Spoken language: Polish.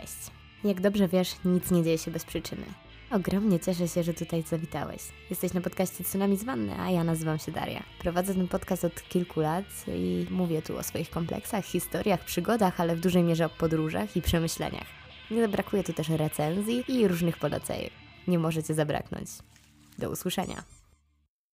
Cześć. Jak dobrze wiesz, nic nie dzieje się bez przyczyny. Ogromnie cieszę się, że tutaj zawitałeś. Jesteś na podcaście Tsunami z Wanny, a ja nazywam się Daria. Prowadzę ten podcast od kilku lat i mówię tu o swoich kompleksach, historiach, przygodach, ale w dużej mierze o podróżach i przemyśleniach. Nie zabrakuje tu też recenzji i różnych poleceń. Nie możecie zabraknąć. Do usłyszenia.